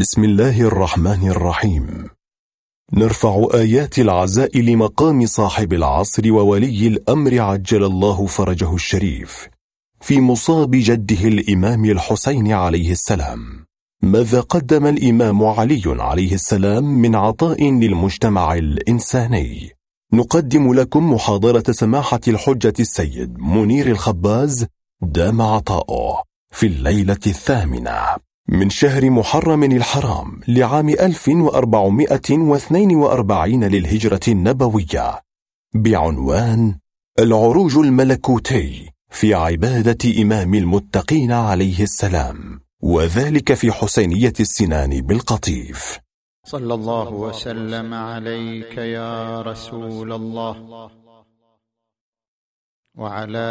بسم الله الرحمن الرحيم. نرفع آيات العزاء لمقام صاحب العصر وولي الأمر عجل الله فرجه الشريف في مصاب جده الإمام الحسين عليه السلام. ماذا قدم الإمام علي عليه السلام من عطاء للمجتمع الإنساني؟ نقدم لكم محاضرة سماحة الحجة السيد منير الخباز دام عطاؤه في الليلة الثامنة. من شهر محرم الحرام لعام 1442 للهجرة النبوية. بعنوان العروج الملكوتي في عبادة إمام المتقين عليه السلام وذلك في حسينية السنان بالقطيف. صلى الله وسلم عليك يا رسول الله. وعلى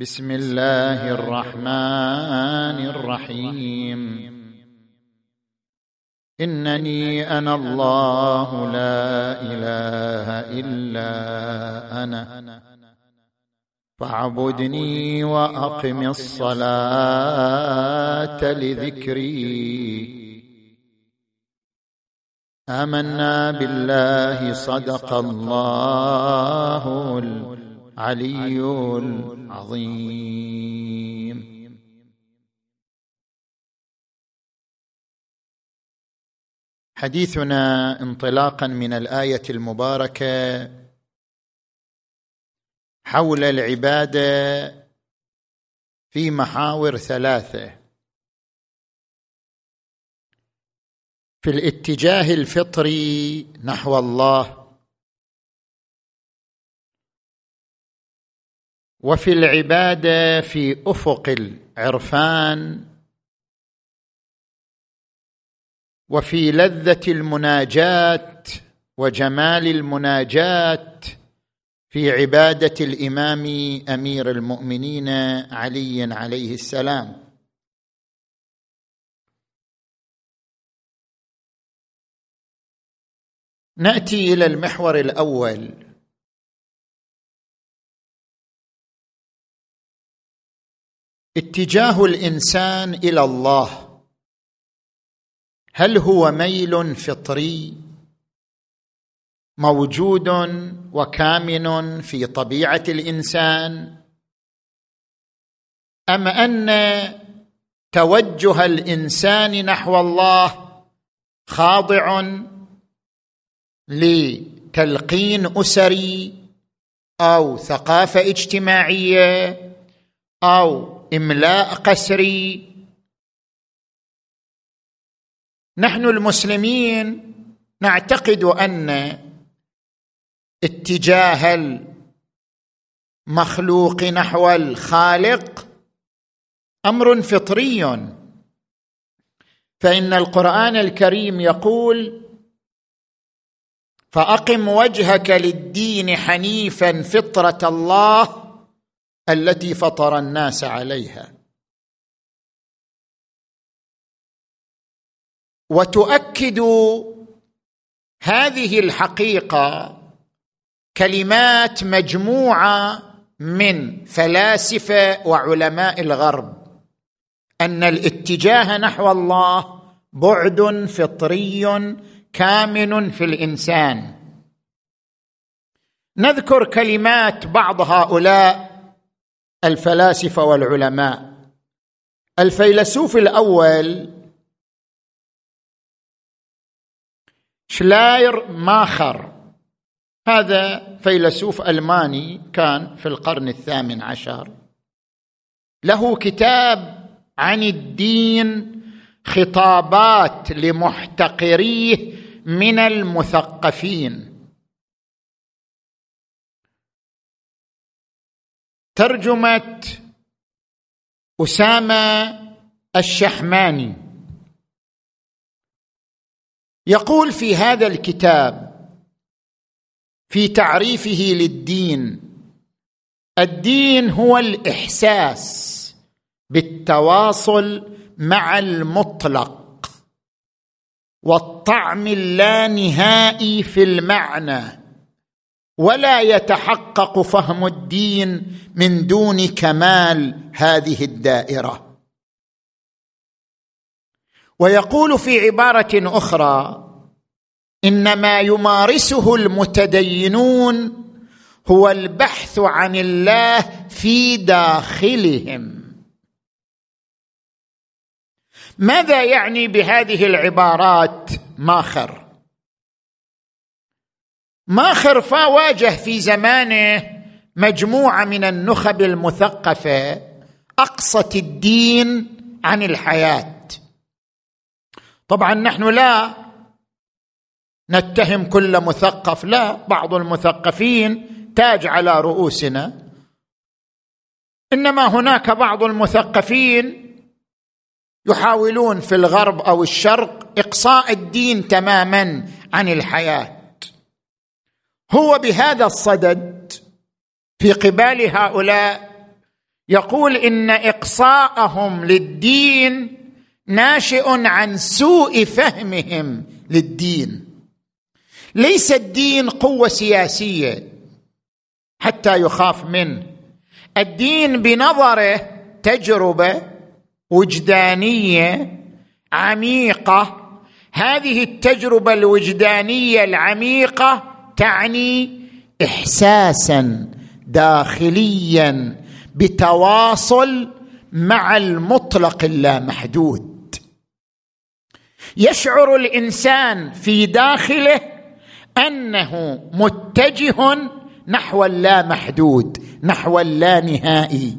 بسم الله الرحمن الرحيم. إنني أنا الله لا إله إلا أنا. فاعبدني وأقم الصلاة لذكري. آمنا بالله صدق الله العلي العظيم حديثنا انطلاقا من الآية المباركة حول العبادة في محاور ثلاثة. في الاتجاه الفطري نحو الله. وفي العبادة في أفق العرفان وفي لذة المناجاة وجمال المناجاة في عبادة الإمام أمير المؤمنين علي عليه السلام. نأتي إلى المحور الأول. اتجاه الإنسان إلى الله. هل هو ميل فطري؟ موجود وكامن في طبيعة الإنسان. أم أن توجه الإنسان نحو الله خاضع لتلقين أسري أو ثقافة اجتماعية أو املاء قسري نحن المسلمين نعتقد أن اتجاه المخلوق نحو الخالق أمر فطري. فإن القرآن الكريم يقول فأقم وجهك للدين حنيفا فطرة الله التي فطر الناس عليها. وتؤكد هذه الحقيقة كلمات مجموعة من فلاسفة وعلماء الغرب أن الاتجاه نحو الله بعد فطري كامن في الإنسان. نذكر كلمات بعض هؤلاء الفلاسفة والعلماء. الفيلسوف الأول شلاير ماخر. هذا فيلسوف ألماني كان في القرن الثامن عشر. له كتاب عن الدين خطابات لمحتقريه من المثقفين. ترجمة أسامة الشحماني. يقول في هذا الكتاب في تعريفه للدين الدين هو الإحساس بالتواصل مع المطلق والطعم اللانهائي في المعنى. ولا يتحقق فهم الدين من دون كمال هذه الدائرة. ويقول في عبارة أخرى إنما يمارسه المتدينون هو البحث عن الله في داخلهم. ماذا يعني بهذه العبارات؟ ماخر. ماخر فواجه في زمانه مجموعة من النخب المثقفة أقصت الدين عن الحياة. طبعا نحن لا نتهم كل مثقف لا بعض المثقفين تاج على رؤوسنا. إنما هناك بعض المثقفين يحاولون في الغرب أو الشرق إقصاء الدين تماما عن الحياة. هو بهذا الصدد في قبال هؤلاء يقول إن إقصاءهم للدين ناشئ عن سوء فهمهم للدين. ليس الدين قوة سياسية حتى يخاف منه. الدين بنظره تجربة وجدانية عميقة. هذه التجربة الوجدانية العميقة تعني احساسا داخليا بتواصل مع المطلق اللامحدود. يشعر الإنسان في داخله أنه متجه نحو اللامحدود نحو اللانهائي.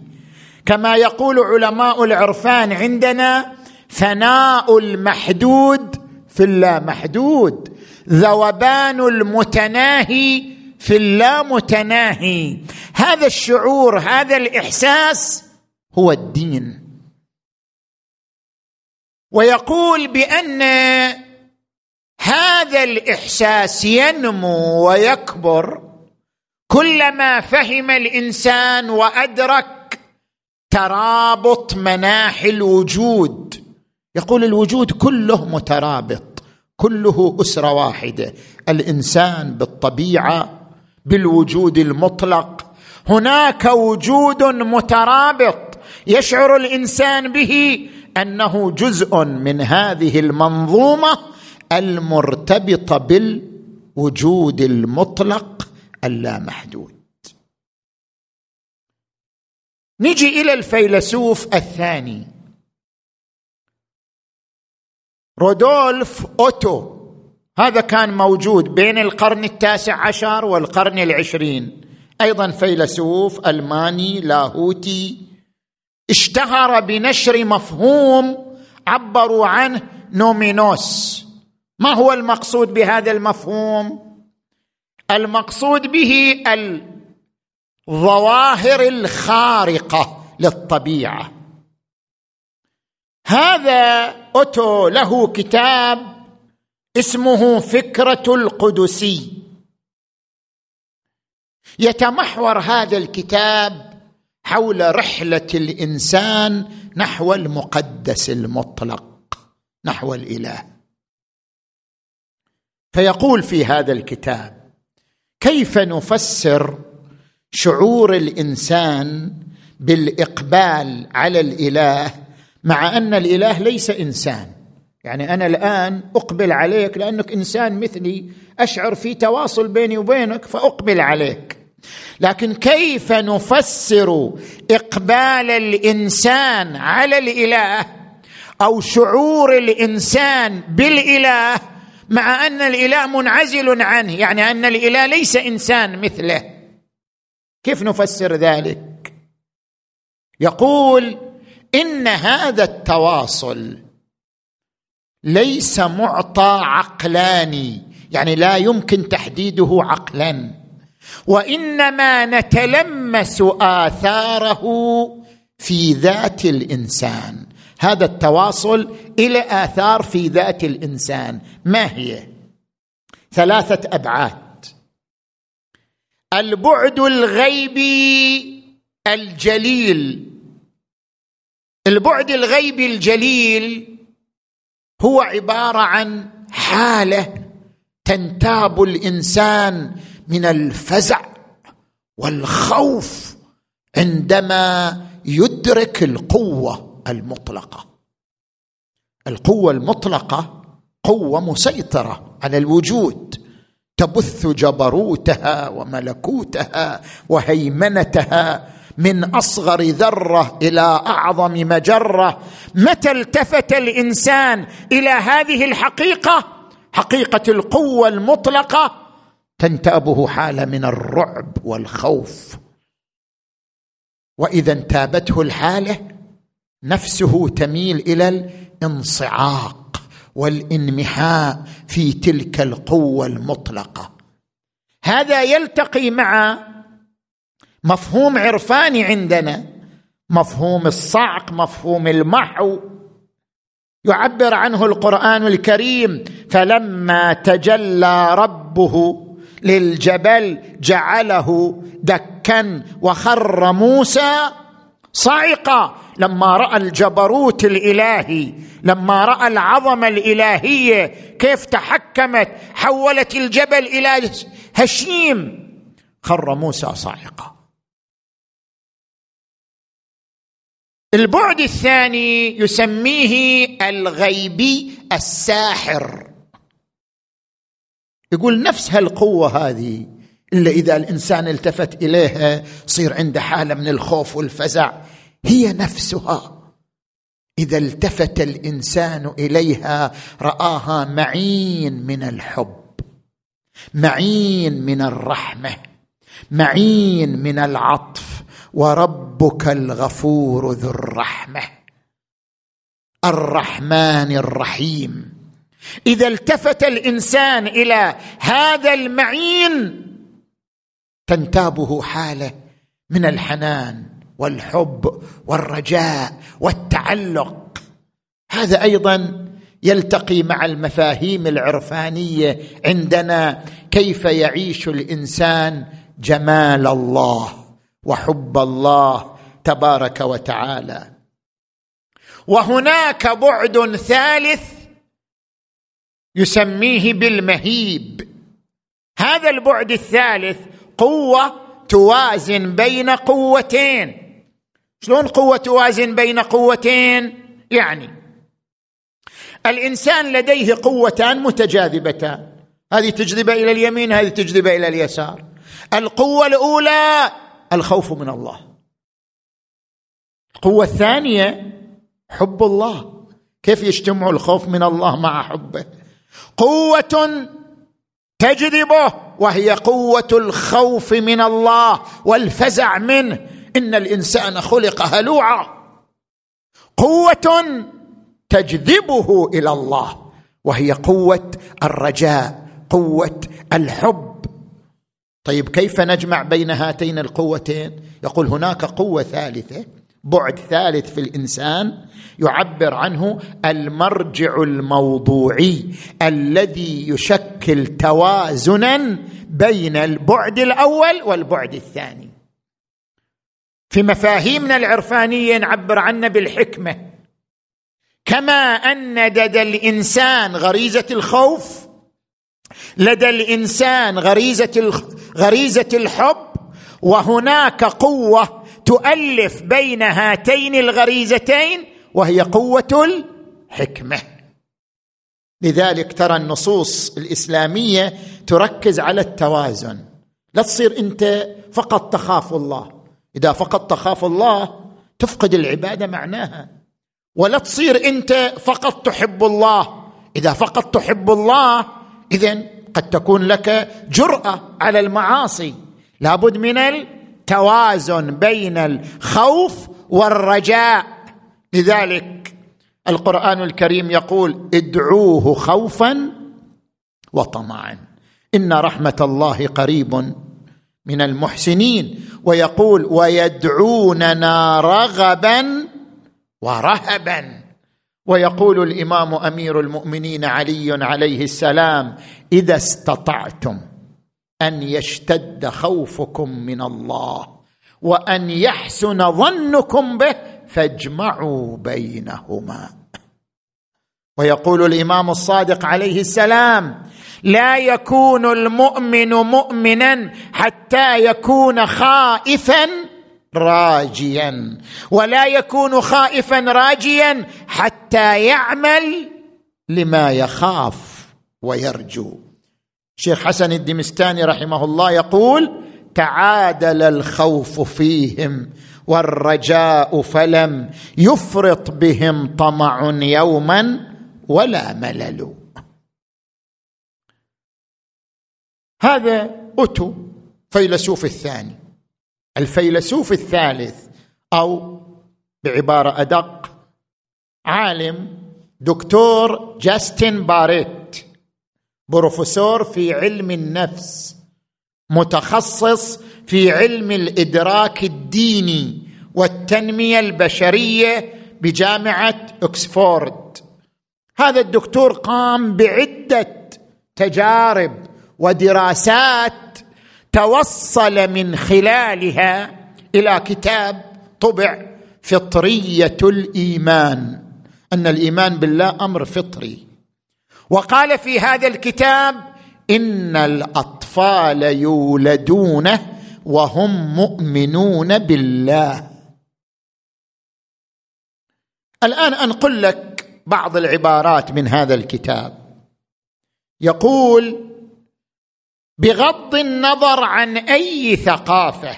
كما يقول علماء العرفان عندنا فناء المحدود في اللامحدود. ذوبان المتناهي في اللامتناهي. هذا الشعور هذا الإحساس هو الدين. ويقول بأن هذا الإحساس ينمو ويكبر كلما فهم الإنسان وأدرك ترابط مناحي الوجود. يقول الوجود كله مترابط. كله أسرة واحدة. الإنسان بالطبيعة بالوجود المطلق. هناك وجود مترابط يشعر الإنسان به أنه جزء من هذه المنظومة المرتبطة بالوجود المطلق اللامحدود. نجي إلى الفيلسوف الثاني. رودولف أوتو. هذا كان موجود بين القرن التاسع عشر والقرن العشرين. أيضا فيلسوف ألماني لاهوتي. اشتهر بنشر مفهوم عبروا عنه نومينوس. ما هو المقصود بهذا المفهوم؟ المقصود به الظواهر الخارقة للطبيعة. هذا اوتو له كتاب اسمه فكرة القدسي. يتمحور هذا الكتاب حول رحلة الإنسان نحو المقدس المطلق نحو الإله. فيقول في هذا الكتاب كيف نفسر شعور الإنسان بالإقبال على الإله مع أن الإله ليس إنسان. يعني أنا الآن أقبل عليك لأنك إنسان مثلي أشعر في تواصل بيني وبينك فأقبل عليك. لكن كيف نفسر إقبال الإنسان على الإله أو شعور الإنسان بالإله مع أن الإله منعزل عنه؟ يعني أن الإله ليس إنسان مثله. كيف نفسر ذلك؟ يقول إن هذا التواصل ليس معطى عقلاني يعني لا يمكن تحديده عقلا. وإنما نتلمس آثاره في ذات الإنسان. هذا التواصل إلى آثار في ذات الإنسان. ما هي؟ ثلاثة أبعاد. البعد الغيبي الجليل. البعد الغيبي الجليل هو عبارة عن حالة تنتاب الإنسان من الفزع والخوف عندما يدرك القوة المطلقة. القوة المطلقة قوة مسيطرة على الوجود. تبث جبروتها وملكوتها وهيمنتها من أصغر ذرة إلى أعظم مجرة. متى التفت الإنسان إلى هذه الحقيقة؟ حقيقة القوة المطلقة. تنتابه حاله من الرعب والخوف. وإذا انتابته الحالة نفسه تميل إلى الانصعاق والانمحاء في تلك القوة المطلقة. هذا يلتقي مع مفهوم عرفاني عندنا. مفهوم الصعق مفهوم المحو. يعبر عنه القرآن الكريم. فلما تجلى ربه للجبل جعله دكا وخر موسى صعقا لما رأى الجبروت الإلهي لما رأى العظمة الإلهية كيف تحكمت حولت الجبل إلى هشيم. خر موسى صاعقا. البعد الثاني يسميه الغيبي الساحر. يقول نفس هالقوة هذه إلا إذا الإنسان التفت إليها صير عنده حالة من الخوف والفزع. هي نفسها. إذا التفت الإنسان إليها رآها معين من الحب معين من الرحمة معين من العطف وربك الغفور ذو الرحمة الرحمن الرحيم. إذا التفت الإنسان إلى هذا المعين تنتابه حالة من الحنان والحب والرجاء والتعلق. هذا أيضا يلتقي مع المفاهيم العرفانية عندنا كيف يعيش الإنسان جمال الله. وحب الله تبارك وتعالى. وهناك بعد ثالث يسميه بالمهيب. هذا البعد الثالث قوة توازن بين قوتين. شلون قوة توازن بين قوتين؟ يعني الإنسان لديه قوتان متجاذبتان. هذه تجذب إلى اليمين هذه تجذب إلى اليسار. القوة الأولى الخوف من الله. القوة الثانية حب الله. كيف يجتمع الخوف من الله مع حبه؟ قوة تجذبه وهي قوة الخوف من الله والفزع منه. إن الإنسان خلق هلوعا. قوة تجذبه إلى الله وهي قوة الرجاء قوة الحب. طيب كيف نجمع بين هاتين القوتين؟ يقول هناك قوة ثالثة بعد ثالث في الإنسان يعبر عنه المرجع الموضوعي الذي يشكل توازنا بين البعد الأول والبعد الثاني. في مفاهيمنا العرفانية نعبر عنه بالحكمة. كما أن لدى الإنسان غريزة الخوف لدى الإنسان غريزة غريزة الحب وهناك قوة تؤلف بين هاتين الغريزتين وهي قوة الحكمة. لذلك ترى النصوص الإسلامية تركز على التوازن. لا تصير أنت فقط تخاف الله. إذا فقط تخاف الله تفقد العبادة معناها. ولا تصير أنت فقط تحب الله. إذا فقط تحب الله اذا قد تكون لك جرأة على المعاصي. لابد من التوازن بين الخوف والرجاء. لذلك القرآن الكريم يقول ادعوه خوفا وطمعا. إن رحمة الله قريب من المحسنين. ويقول ويدعوننا رغبا ورهبا. ويقول الإمام أمير المؤمنين علي عليه السلام إذا استطعتم أن يشتد خوفكم من الله وأن يحسن ظنكم به فاجمعوا بينهما. ويقول الإمام الصادق عليه السلام لا يكون المؤمن مؤمنا حتى يكون خائفا راجيا ولا يكون خائفا راجيا حتى يعمل لما يخاف ويرجو. شيخ حسن الدمستاني رحمه الله يقول تعادل الخوف فيهم والرجاء فلم يفرط بهم طمع يوما ولا ملل. هذا أتو فيلسوف الثاني. الفيلسوف الثالث أو بعبارة أدق عالم دكتور جاستن باريت بروفيسور في علم النفس متخصص في علم الإدراك الديني والتنمية البشرية بجامعة اوكسفورد هذا الدكتور قام بعدة تجارب ودراسات توصل من خلالها إلى كتاب طبع فطرية الإيمان أن الإيمان بالله أمر فطري. وقال في هذا الكتاب إن الأطفال يولدون وهم مؤمنون بالله. الآن انقل لك بعض العبارات من هذا الكتاب. يقول بغض النظر عن أي ثقافة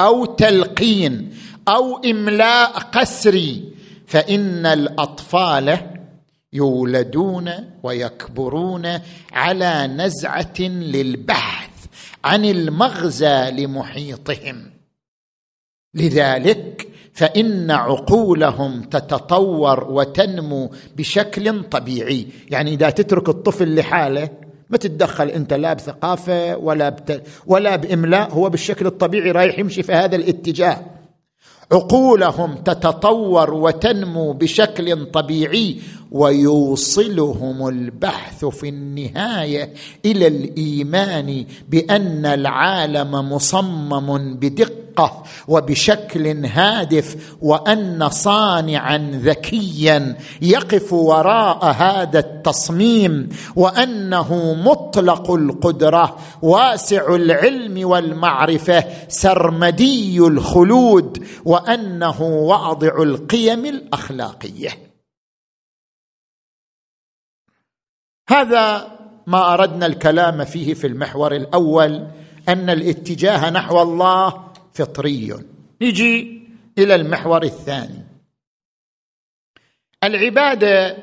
أو تلقين أو إملاء قسري فإن الأطفال يولدون ويكبرون على نزعة للبحث عن المغزى لمحيطهم. لذلك فإن عقولهم تتطور وتنمو بشكل طبيعي. يعني إذا تترك الطفل لحاله ما تتدخل انت لا بثقافة ولا بت... ولا بإملاء هو بالشكل الطبيعي رايح يمشي في هذا الاتجاه. عقولهم تتطور وتنمو بشكل طبيعي ويوصلهم البحث في النهاية إلى الإيمان بأن العالم مصمم بدقة. وبشكل هادف وأن صانعا ذكيا يقف وراء هذا التصميم وأنه مطلق القدرة واسع العلم والمعرفة سرمدي الخلود وأنه واضع القيم الأخلاقية. هذا ما أردنا الكلام فيه في المحور الأول أن الاتجاه نحو الله فطري. نجي إلى المحور الثاني. العبادة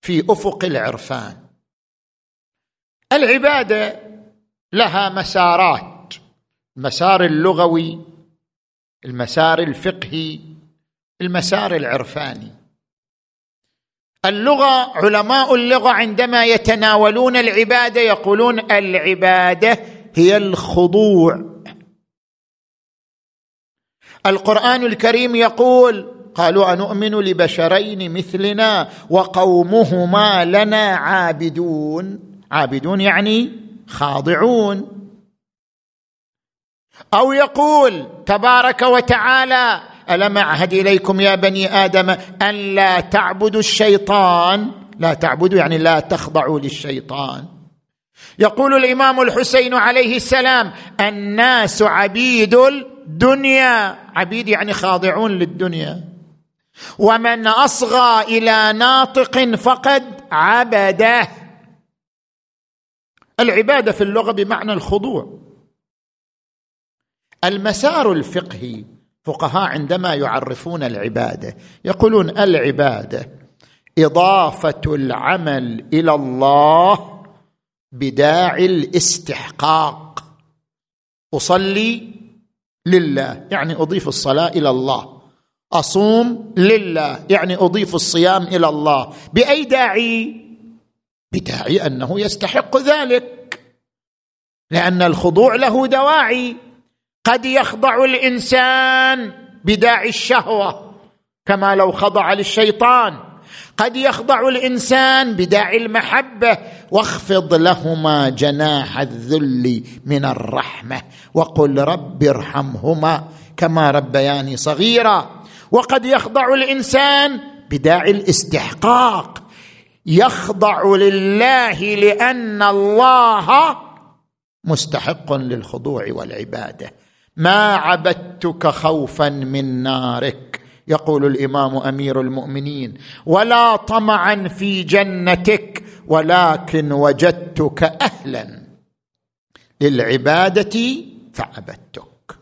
في أفق العرفان. العبادة لها مسارات. المسار اللغوي المسار الفقهي المسار العرفاني. اللغة علماء اللغة عندما يتناولون العبادة يقولون العبادة هي الخضوع. القرآن الكريم يقول قالوا أنؤمن لبشرين مثلنا وقومهما لنا عابدون. عابدون يعني خاضعون. أو يقول تبارك وتعالى ألم أعهد إليكم يا بني آدم أن لا تعبدوا الشيطان؟ لا تعبدوا يعني لا تخضعوا للشيطان. يقول الإمام الحسين عليه السلام الناس عبيد الدنيا عبيد يعني خاضعون للدنيا. ومن أصغى إلى ناطق فقد عبده. العبادة في اللغة بمعنى الخضوع. المسار الفقهي فقهاء عندما يعرفون العبادة يقولون العبادة إضافة العمل إلى الله بداعي الاستحقاق. أصلي لله يعني أضيف الصلاة إلى الله. أصوم لله يعني أضيف الصيام إلى الله. بأي داعي؟ بداعي أنه يستحق ذلك لأن الخضوع له دواعي. قد يخضع الإنسان بداعي الشهوة كما لو خضع للشيطان. قد يخضع الإنسان بداعي المحبة واخفض لهما جناح الذل من الرحمة وقل رب ارحمهما كما ربياني صغيرا. وقد يخضع الإنسان بداعي الاستحقاق. يخضع لله لأن الله مستحق للخضوع والعبادة. ما عبدتك خوفا من نارك. يقول الإمام أمير المؤمنين ولا طمعا في جنتك ولكن وجدتك أهلا. للعبادة فعبدتك.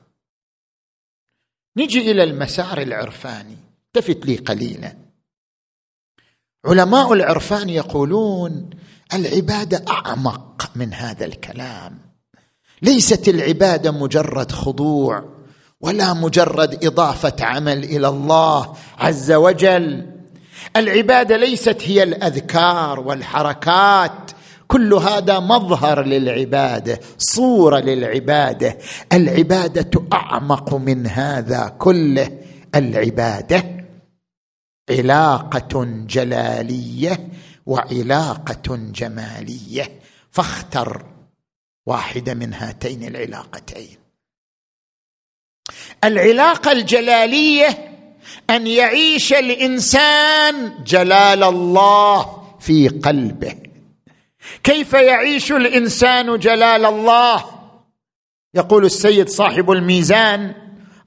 نجي إلى المسار العرفاني التفت لي قليلا. علماء العرفان يقولون العبادة أعمق من هذا الكلام. ليست العبادة مجرد خضوع ولا مجرد إضافة عمل إلى الله عز وجل. العبادة ليست هي الأذكار والحركات. كل هذا مظهر للعبادة صورة للعبادة. العبادة أعمق من هذا كله. العبادة علاقة جلالية وعلاقة جمالية. فاختر واحدة من هاتين العلاقتين. العلاقة الجلالية أن يعيش الإنسان جلال الله في قلبه. كيف يعيش الإنسان جلال الله؟ يقول السيد صاحب الميزان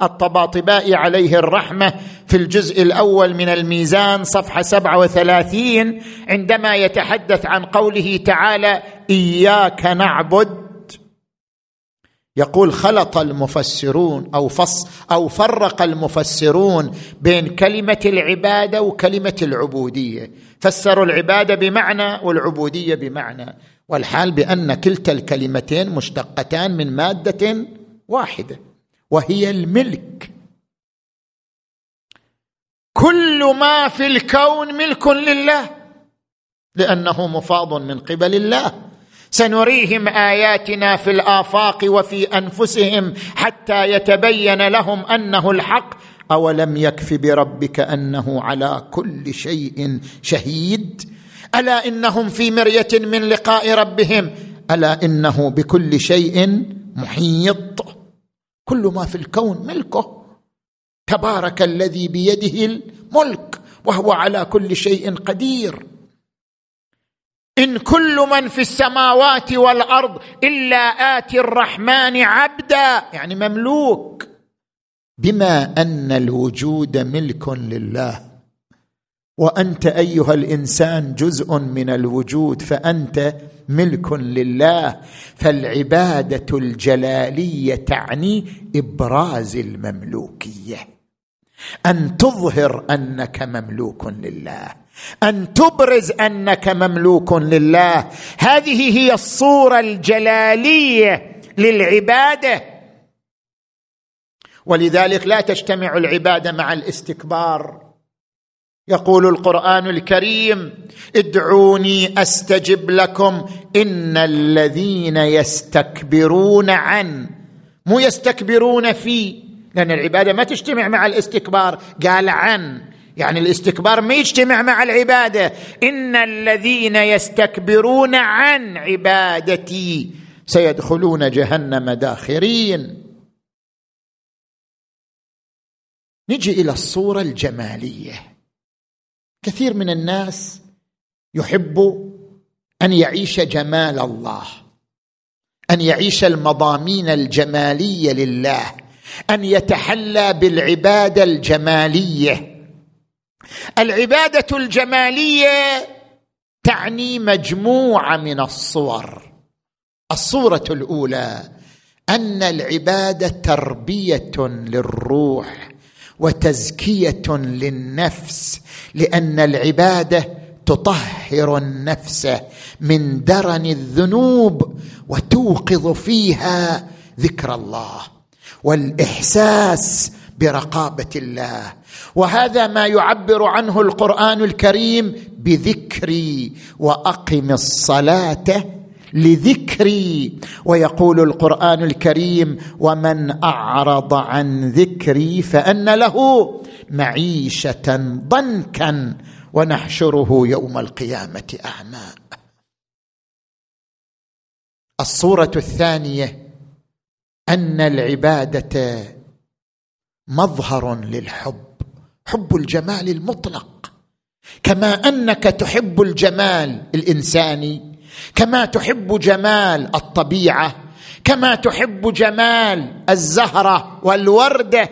الطباطبائي عليه الرحمة في الجزء الأول من الميزان صفحة سبعة وثلاثين عندما يتحدث عن قوله تعالى إياك نعبد يقول خلط المفسرون أو فص أو فرق المفسرون بين كلمة العبادة وكلمة العبودية. فسروا العبادة بمعنى والعبودية بمعنى. والحال بأن كلتا الكلمتين مشتقتان من مادة واحدة وهي الملك. كل ما في الكون ملك لله لأنه مفاض من قبل الله. سنريهم آياتنا في الآفاق وفي أنفسهم حتى يتبين لهم أنه الحق. أولم يكف بربك أنه على كل شيء شهيد؟ ألا إنهم في مرية من لقاء ربهم؟ ألا إنه بكل شيء محيط؟ كل ما في الكون ملكه. تبارك الذي بيده الملك وهو على كل شيء قدير. إن كل من في السماوات والأرض إلا آتي الرحمن عبدا يعني مملوك. بما أن الوجود ملك لله. وأنت أيها الإنسان جزء من الوجود فأنت ملك لله. فالعبادة الجلالية تعني إبراز المملوكية. أن تظهر أنك مملوك لله. أن تبرز أنك مملوك لله. هذه هي الصورة الجلالية للعبادة. ولذلك لا تجتمع العباده مع الاستكبار. يقول القرآن الكريم ادعوني أستجب لكم. إن الذين يستكبرون عن مو يستكبرون في لأن العبادة ما تجتمع مع الاستكبار قال عن. يعني الاستكبار ما يجتمع مع العبادة. إن الذين يستكبرون عن عبادتي سيدخلون جهنم داخرين. نجي إلى الصورة الجمالية. كثير من الناس يحب أن يعيش جمال الله أن يعيش المضامين الجمالية لله أن يتحلى بالعبادة الجمالية. العبادة الجمالية تعني مجموعة من الصور. الصورة الأولى أن العبادة تربية للروح وتزكية للنفس لأن العبادة تطهر النفس من درن الذنوب وتوقظ فيها ذكر الله والإحساس برقابة الله. وهذا ما يعبر عنه القرآن الكريم بذكري وأقم الصلاة لذكري. ويقول القرآن الكريم ومن أعرض عن ذكري فأن له معيشة ضنكا ونحشره يوم القيامة أعمى. الصورة الثانية أن العبادة مظهر للحب. حب الجمال المطلق. كما أنك تحب الجمال الإنساني كما تحب جمال الطبيعة كما تحب جمال الزهرة والوردة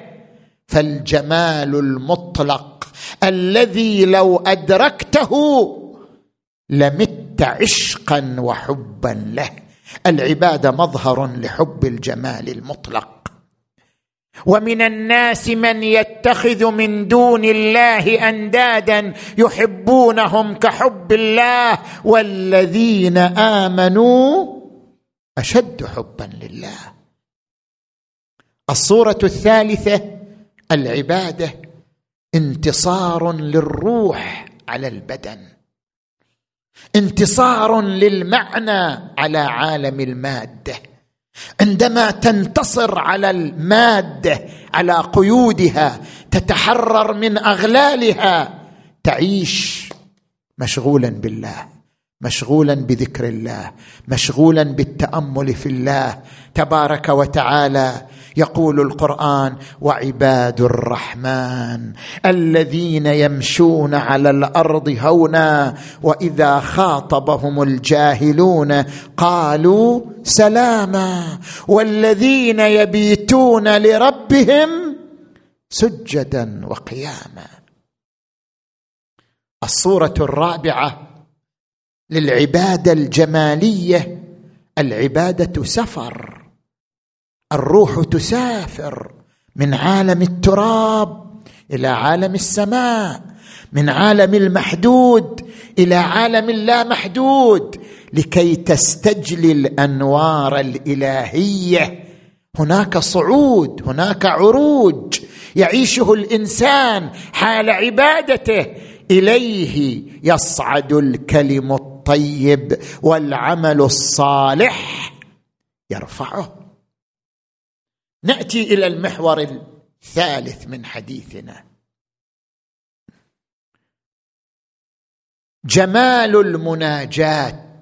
فالجمال المطلق الذي لو أدركته لمت عشقا وحبا له. العبادة مظهر لحب الجمال المطلق. ومن الناس من يتخذ من دون الله أندادا يحبونهم كحب الله والذين آمنوا أشد حبا لله. الصورة الثالثة العبادة انتصار للروح على البدن. انتصار للمعنى على عالم المادة. عندما تنتصر على المادة على قيودها تتحرر من أغلالها تعيش مشغولا بالله مشغولا بذكر الله مشغولا بالتأمل في الله تبارك وتعالى. يقول القرآن وعباد الرحمن الذين يمشون على الأرض هونا وإذا خاطبهم الجاهلون قالوا سلاما والذين يبيتون لربهم سجدا وقياما. الصورة الرابعة للعبادة الجمالية العبادة سفر. الروح تسافر من عالم التراب إلى عالم السماء من عالم المحدود إلى عالم اللامحدود لكي تستجلي الأنوار الإلهية. هناك صعود هناك عروج يعيشه الإنسان حال عبادته. إليه يصعد الكلم الطيب والعمل الصالح يرفعه. نأتي إلى المحور الثالث من حديثنا. جمال المناجاة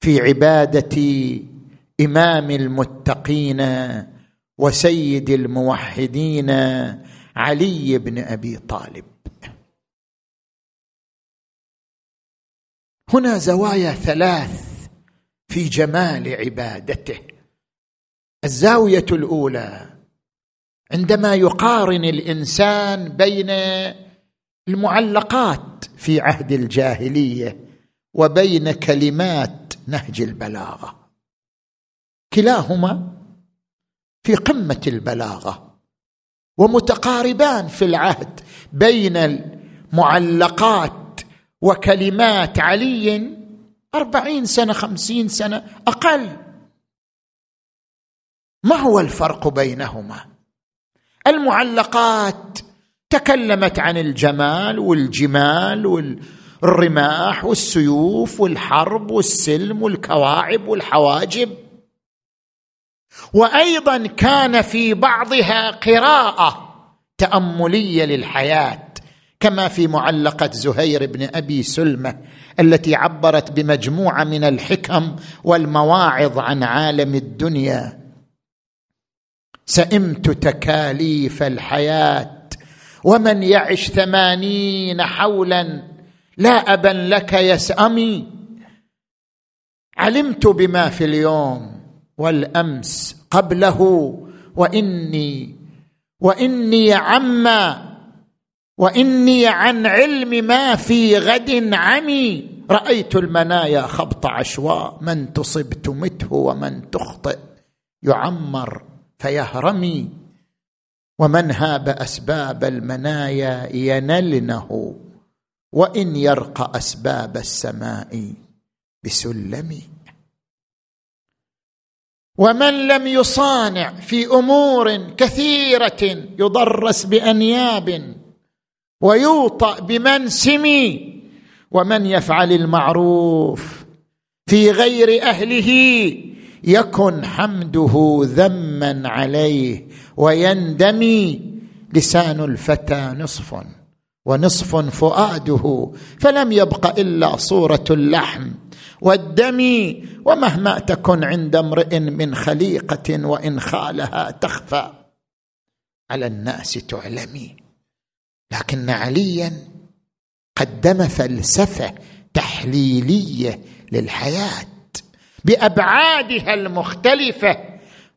في عبادة إمام المتقين وسيد الموحدين علي بن أبي طالب. هنا زوايا ثلاث في جمال عبادته. الزاوية الأولى. عندما يقارن الإنسان بين المعلقات في عهد الجاهلية وبين كلمات نهج البلاغة. كلاهما في قمة البلاغة ومتقاربان في العهد بين المعلقات وكلمات علي أربعين سنة خمسين سنة أقل. ما هو الفرق بينهما؟ المعلقات تكلمت عن الجمال والجمال والرماح والسيوف والحرب والسلم والكواعب والحواجب. وأيضا كان في بعضها قراءة تأملية للحياة كما في معلقة زهير بن أبي سلمة التي عبرت بمجموعة من الحكم والمواعظ عن عالم الدنيا. سئمت تكاليف الحياة. ومن يعش ثمانين حولا لا ابا لك يسأمي. علمت بما في اليوم والأمس قبله وإني وإني عما وإني عن علم ما في غد عمي. رأيت المنايا خبط عشواء من تصب تمته ومن تخطئ يعمر فيهرمي. ومن هاب أسباب المنايا ينلنه وإن يرقى أسباب السماء بسلم. ومن لم يصانع في أمور كثيرة يضرس بأنياب ويوطأ بمنسم. ومن يفعل المعروف في غير أهله يكن حمده ذما عليه ويندمي لسان الفتى نصف ونصف فؤاده فلم يبق إلا صورة اللحم والدم ومهما تكن عند امرئ من خليقة وإن خالها تخفى. على الناس تعلمي. لكن عليا قدم فلسفة تحليلية للحياة. بأبعادها المختلفة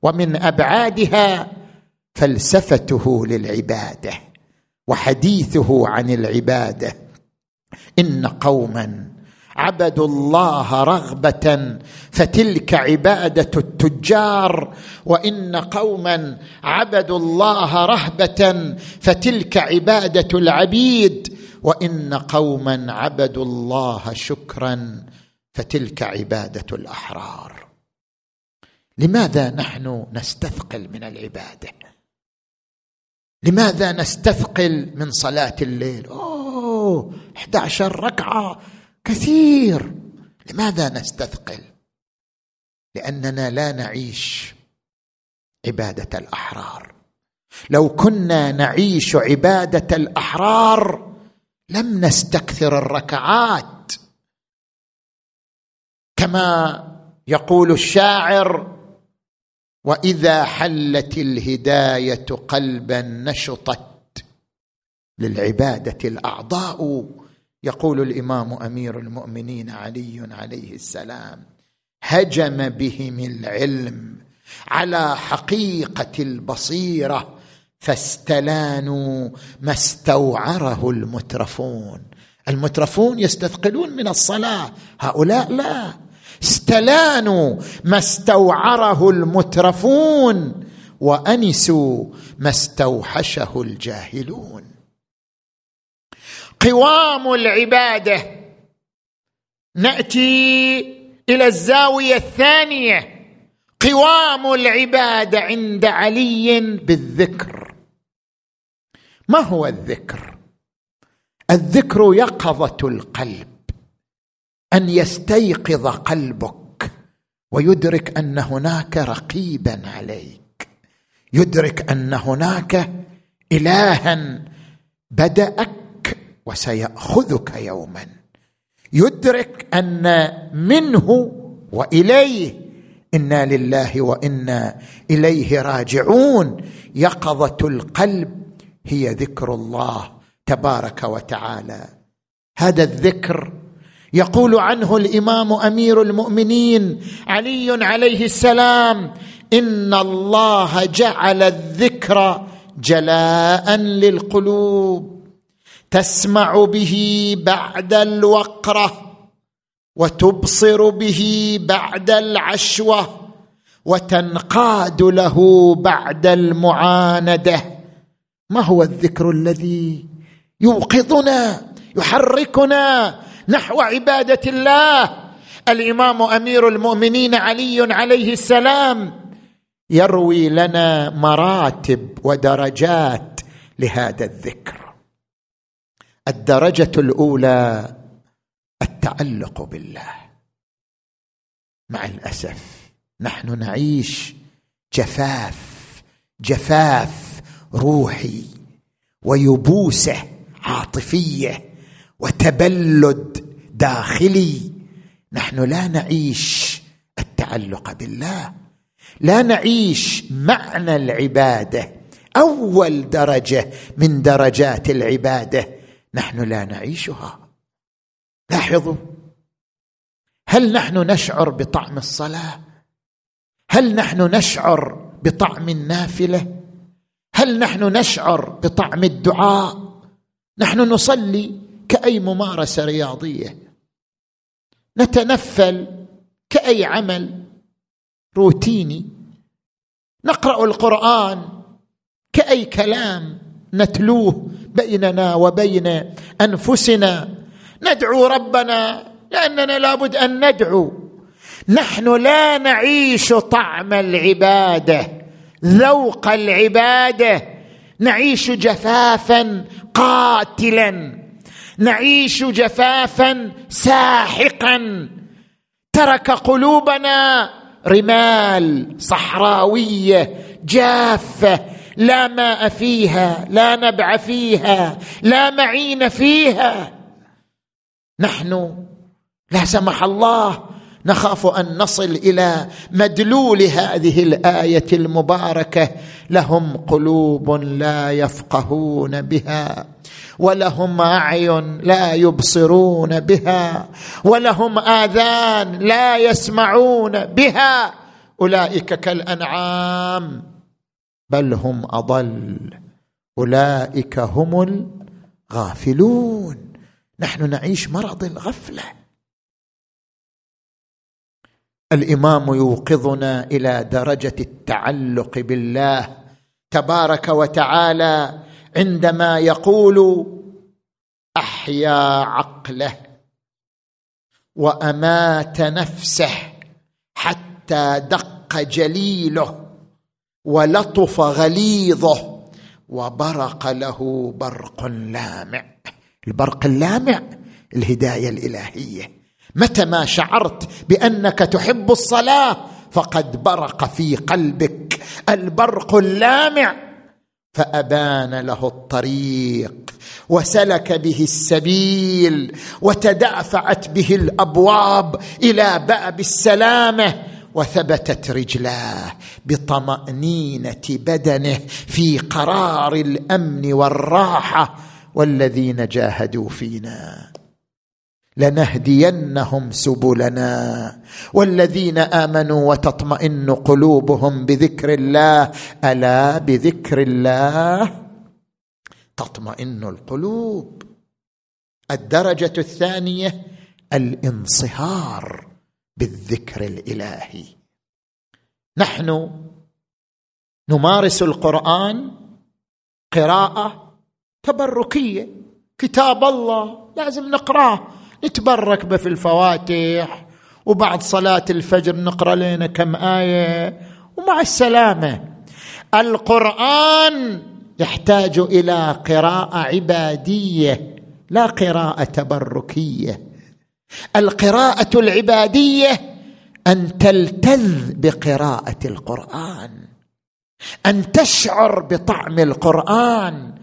ومن أبعادها فلسفته للعبادة وحديثه عن العبادة. إن قوما عبدوا الله رغبة فتلك عبادة التجار وإن قوما عبدوا الله رهبة فتلك عبادة العبيد وإن قوما عبدوا الله شكرا فتلك عبادة الأحرار. لماذا نحن نستثقل من العبادة؟ لماذا نستثقل من صلاة الليل؟ أوه 11 ركعة كثير. لماذا نستثقل؟ لأننا لا نعيش عبادة الأحرار. لو كنا نعيش عبادة الأحرار لم نستكثر الركعات. كما يقول الشاعر وإذا حلت الهداية قلبا نشطت للعبادة الأعضاء يقول الإمام أمير المؤمنين علي عليه السلام هجم بهم العلم على حقيقة البصيرة فاستلانوا ما استوعره المترفون. المترفون يستثقلون من الصلاة هؤلاء لا. استلانوا ما استوعره المترفون وأنسوا ما استوحشه الجاهلون. قوام العبادة. نأتي إلى الزاوية الثانية. قوام العباده عند علي بالذكر. ما هو الذكر؟ الذكر يقظة القلب. أن يستيقظ قلبك ويدرك أن هناك رقيبا عليك. يدرك أن هناك الها بدأك وسيأخذك يوما. يدرك أن منه وإليه إنا لله وإنا إليه راجعون. يقظة القلب هي ذكر الله تبارك وتعالى. هذا الذكر يقول عنه الإمام أمير المؤمنين علي عليه السلام إن الله جعل الذكر جلاء للقلوب تسمع به بعد الوقرة وتبصر به بعد العشوة وتنقاد له بعد المعاندة. ما هو الذكر الذي يوقظنا يحركنا نحو عبادة الله. الإمام أمير المؤمنين علي عليه السلام يروي لنا مراتب ودرجات لهذا الذكر. الدرجة الأولى التعلق بالله. مع الأسف نحن نعيش جفاف جفاف روحي ويبوسه عاطفية. وتبلد داخلي. نحن لا نعيش التعلق بالله. لا نعيش معنى العبادة أول درجة من درجات العبادة نحن لا نعيشها. لاحظوا. هل نحن نشعر بطعم الصلاة؟ هل نحن نشعر بطعم النافلة؟ هل نحن نشعر بطعم الدعاء؟ نحن نصلي كأي ممارسة رياضية. نتنفل كأي عمل روتيني. نقرأ القرآن كأي كلام نتلوه بيننا وبين أنفسنا. ندعو ربنا لأننا لابد أن ندعو. نحن لا نعيش طعم العبادة ذوق العبادة. نعيش جفافا قاتلا. نعيش جفافا ساحقا. ترك قلوبنا رمال صحراوية جافة لا ماء فيها لا نبع فيها لا معين فيها. نحن لا سمح الله نخاف أن نصل إلى مدلول هذه الآية المباركة. لهم قلوب لا يفقهون بها. ولهم أعين لا يبصرون بها ولهم آذان لا يسمعون بها. أولئك كالأنعام بل هم أضل. أولئك هم الغافلون. نحن نعيش مرض الغفلة. الإمام يوقظنا إلى درجة التعلق بالله تبارك وتعالى عندما يقول أحيا عقله وأمات نفسه حتى دق جليله ولطف غليظه وبرق له برق لامع. البرق اللامع الهداية الإلهية. متى ما شعرت بأنك تحب الصلاة فقد برق في قلبك. البرق اللامع فأبان له الطريق وسلك به السبيل وتدافعت به الأبواب إلى باب السلامة وثبتت رجلاه بطمأنينة بدنه في قرار الأمن والراحة والذين جاهدوا فينا. لنهدينهم سبلنا. والذين آمنوا وتطمئن قلوبهم بذكر الله ألا بذكر الله؟ تطمئن القلوب. الدرجة الثانية الانصهار بالذكر الإلهي. نحن نمارس القرآن قراءة تبركية. كتاب الله لازم نقراه. نتبرك به في الفواتح وبعد صلاة الفجر نقرأ لنا كم آية ومع السلامة. القرآن يحتاج إلى قراءة عبادية لا قراءة تبركية. القراءة العبادية أن تلتذ بقراءة القرآن أن تشعر بطعم القرآن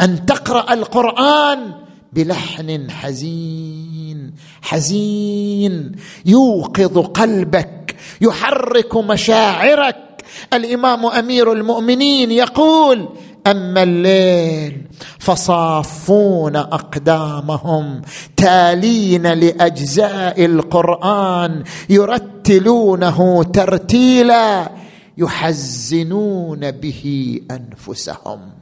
أن تقرأ القرآن بلحن حزين حزين يوقظ قلبك يحرك مشاعرك. الإمام أمير المؤمنين يقول أما الليل فصافون أقدامهم تالين لأجزاء القرآن يرتلونه ترتيلا يحزنون به أنفسهم.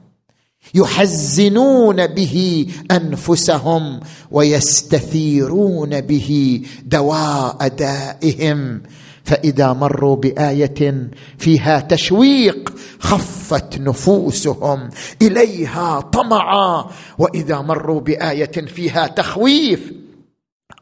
يحزنون به أنفسهم ويستثيرون به دواء دائهم. فإذا مروا بآية فيها تشويق خفت نفوسهم إليها طمعا. وإذا مروا بآية فيها تخويف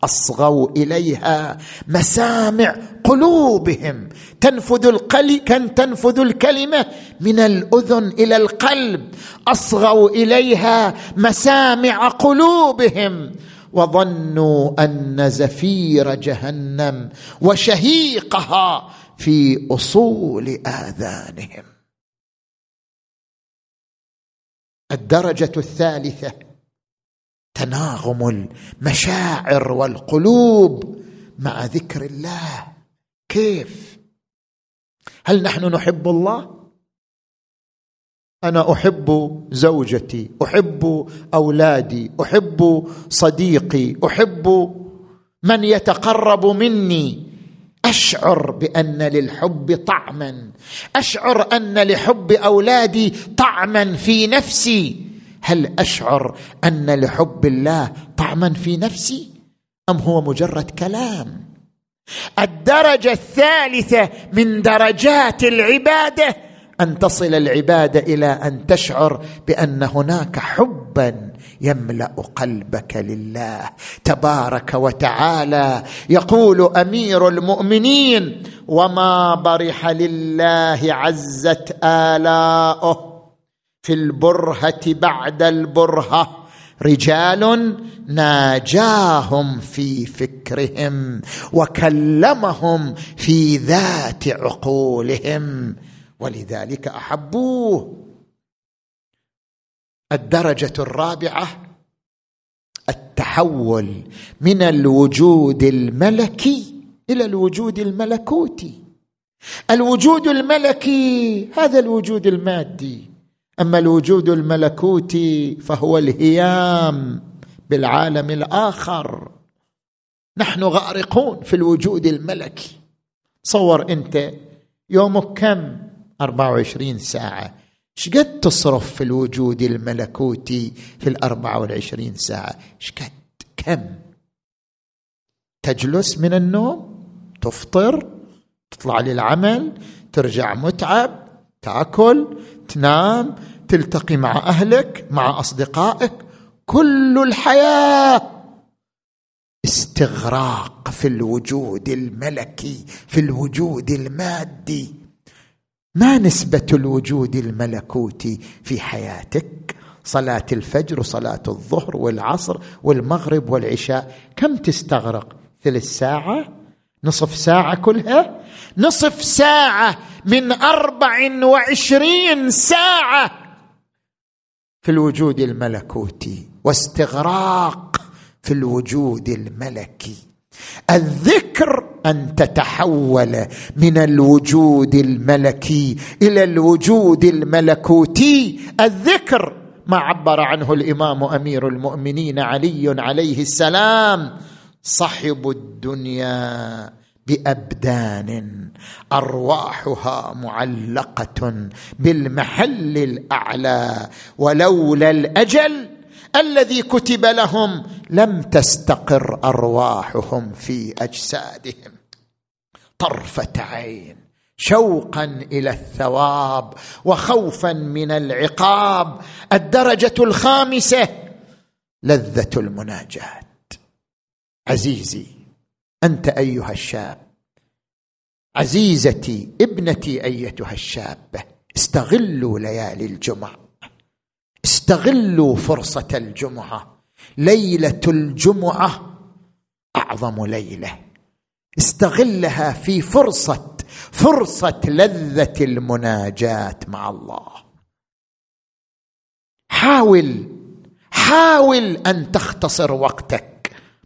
أصغوا إليها مسامع قلوبهم. تنفذ القلي كان تنفذ الكلمة من الأذن إلى القلب. أصغوا إليها مسامع قلوبهم. وظنوا أن زفير جهنم وشهيقها في أصول آذانهم. الدرجة الثالثة تناغم المشاعر والقلوب مع ذكر الله. كيف؟ هل نحن نحب الله؟ أنا أحب زوجتي أحب أولادي أحب صديقي أحب من يتقرب مني. أشعر بأن للحب طعما أشعر أن لحب أولادي طعما في نفسي. هل أشعر أن لحب الله طعما في نفسي؟ أم هو مجرد كلام؟ الدرجة الثالثة من درجات العبادة أن تصل العبادة إلى أن تشعر بأن هناك حبا يملأ قلبك لله تبارك وتعالى. يقول أمير المؤمنين وما برح لله عزت آلاؤه في البرهة بعد البرهة. رجال ناجاهم في فكرهم وكلمهم في ذات عقولهم ولذلك أحبوه. الدرجة الرابعة التحول من الوجود الملكي إلى الوجود الملكوتي. الوجود الملكي هذا الوجود المادي. أما الوجود الملكوتي فهو الهيام بالعالم الآخر. نحن غارقون في الوجود الملكي تصور أنت يومك كم؟ 24 ساعة. إيش قد تصرف في الوجود الملكوتي في الأربعة والعشرين ساعة؟ إيش قد كم؟ تجلس من النوم تفطر تطلع للعمل ترجع متعب تأكل تنام تلتقي مع أهلك مع أصدقائك. كل الحياة استغراق في الوجود الملكي في الوجود المادي. ما نسبة الوجود الملكوتي في حياتك؟ صلاة الفجر وصلاه الظهر والعصر والمغرب والعشاء. كم تستغرق؟ ثلث ساعة؟ نصف ساعة كلها؟ نصف ساعة من أربع وعشرين ساعة في الوجود الملكوتي واستغراق في الوجود الملكي الذكر أن تتحول من الوجود الملكي إلى الوجود الملكوتي الذكر ما عبر عنه الإمام أمير المؤمنين علي عليه السلام. صحب الدنيا بأبدان أرواحها معلقة بالمحل الأعلى ولولا الأجل الذي كتب لهم لم تستقر أرواحهم في أجسادهم. طرفة عين شوقا إلى الثواب وخوفا من العقاب الدرجة الخامسة لذة المناجاة. عزيزي أنت أيها الشاب عزيزتي ابنتي أيتها الشابه استغلوا ليالي الجمعة. استغلوا فرصة الجمعة. ليلة الجمعة أعظم ليلة. استغلها في فرصة فرصة لذة المناجاة مع الله. حاول حاول أن تختصر وقتك.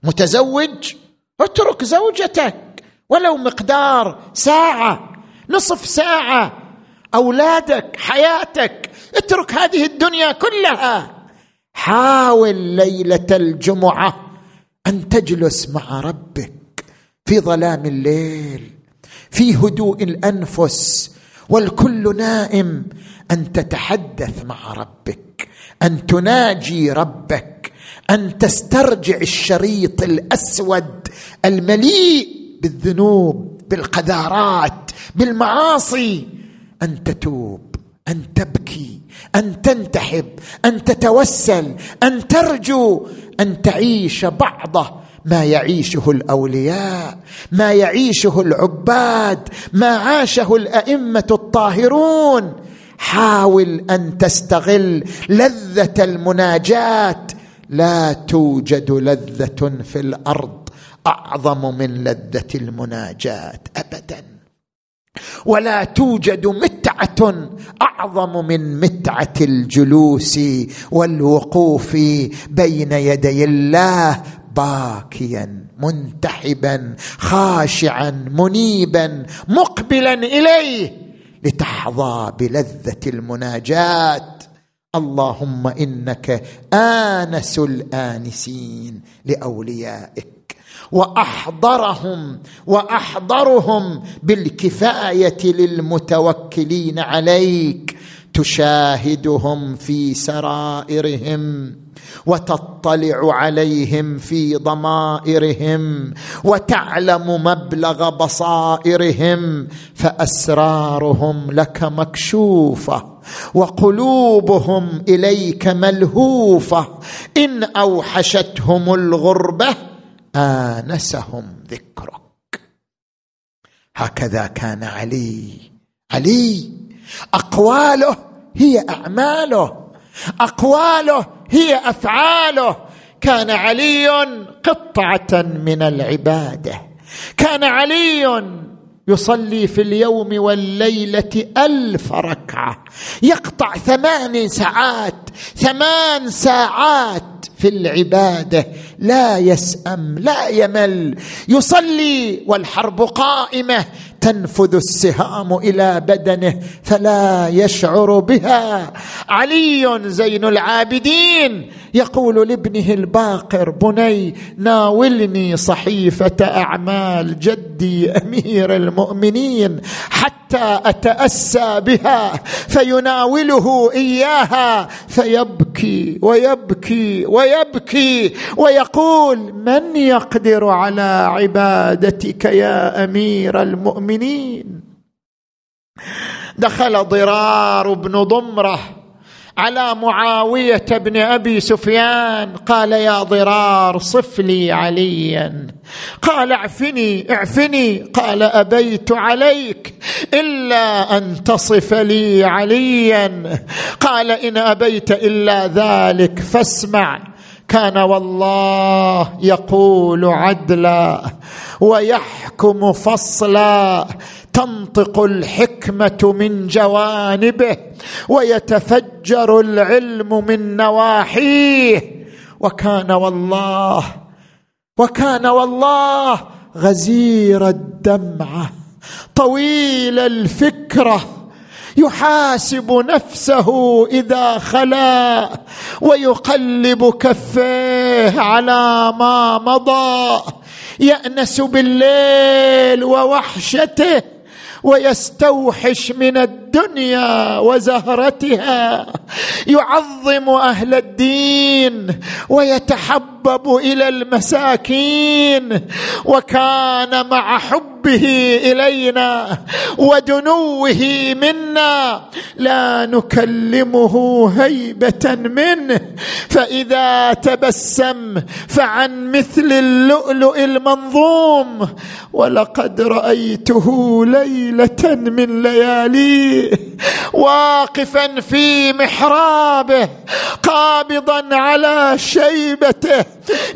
متزوج اترك زوجتك ولو مقدار ساعة نصف ساعة أولادك حياتك اترك هذه الدنيا كلها. حاول ليلة الجمعة أن تجلس مع ربك في ظلام الليل في هدوء الأنفس والكل نائم أن تتحدث مع ربك أن تناجي ربك. أن تسترجع الشريط الأسود المليء بالذنوب بالقذارات بالمعاصي. أن تتوب أن تبكي أن تنتحب أن تتوسل أن ترجو أن تعيش بعض ما يعيشه الأولياء ما يعيشه العباد ما عاشه الأئمة الطاهرون. حاول أن تستغل لذة المناجاة لا توجد لذة في الأرض أعظم من لذة المناجاه ابدا. ولا توجد متعة أعظم من متعة الجلوس والوقوف بين يدي الله باكيا منتحبا خاشعا منيبا مقبلا إليه لتحظى بلذة المناجاه اللهم إنك آنس الآنسين لأوليائك. وأحضرهم وأحضرهم بالكفاية للمتوكلين عليك. تشاهدهم في سرائرهم وتطلع عليهم في ضمائرهم وتعلم مبلغ بصائرهم فأسرارهم لك مكشوفة. وقلوبهم إليك ملهوفة. إن أوحشتهم الغربة آنسهم ذكرك. هكذا كان علي. علي أقواله هي أعماله. أقواله هي أفعاله. كان علي قطعة من العبادة. كان علي يصلي في اليوم والليلة ألف ركعة. يقطع ثمان ساعات ثمان ساعات في العبادة. لا يسأم لا يمل. يصلي والحرب قائمة. تنفذ السهام إلى بدنه فلا يشعر بها. علي زين العابدين. يقول لابنه الباقر بني ناولني صحيفة أعمال جدي أمير المؤمنين حتى أتأسى بها فيناوله إياها فيبكي ويبكي ويبكي ويقول من يقدر على عبادتك يا أمير المؤمنين؟ دخل ضرار بن ضمرة. على معاوية بن أبي سفيان قال يا ضرار صف لي عليا. قال اعفني اعفني. قال أبيت عليك إلا أن تصف لي عليا. قال إن أبيت إلا ذلك فاسمع كان والله يقول عدلا ويحكم فصلا. تنطق الحكمة من جوانبه ويتفجر العلم من نواحيه. وكان والله وكان والله غزير الدمعه طويل الفكرة يحاسب نفسه إذا خلا ويقلب كفيه على ما مضى يأنس بالليل ووحشته ويستوحش من الدنيا وزهرتها يعظم أهل الدين ويتحبب إلى المساكين وكان مع حبه إلينا ودنوه منا لا نكلمه هيبة منه فإذا تبسم فعن مثل اللؤلؤ المنظوم ولقد رأيته ليلة من لياليه واقفا في محرابه قابضا على شيبته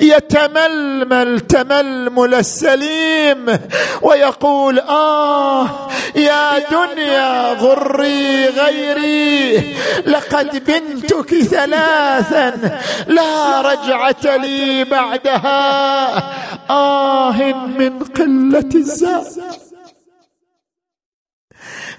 يتململ تململ السليم ويقول آه يا دنيا غري غيري لقد بنتك ثلاثا لا رجعة لي بعدها آه من قلة الزاد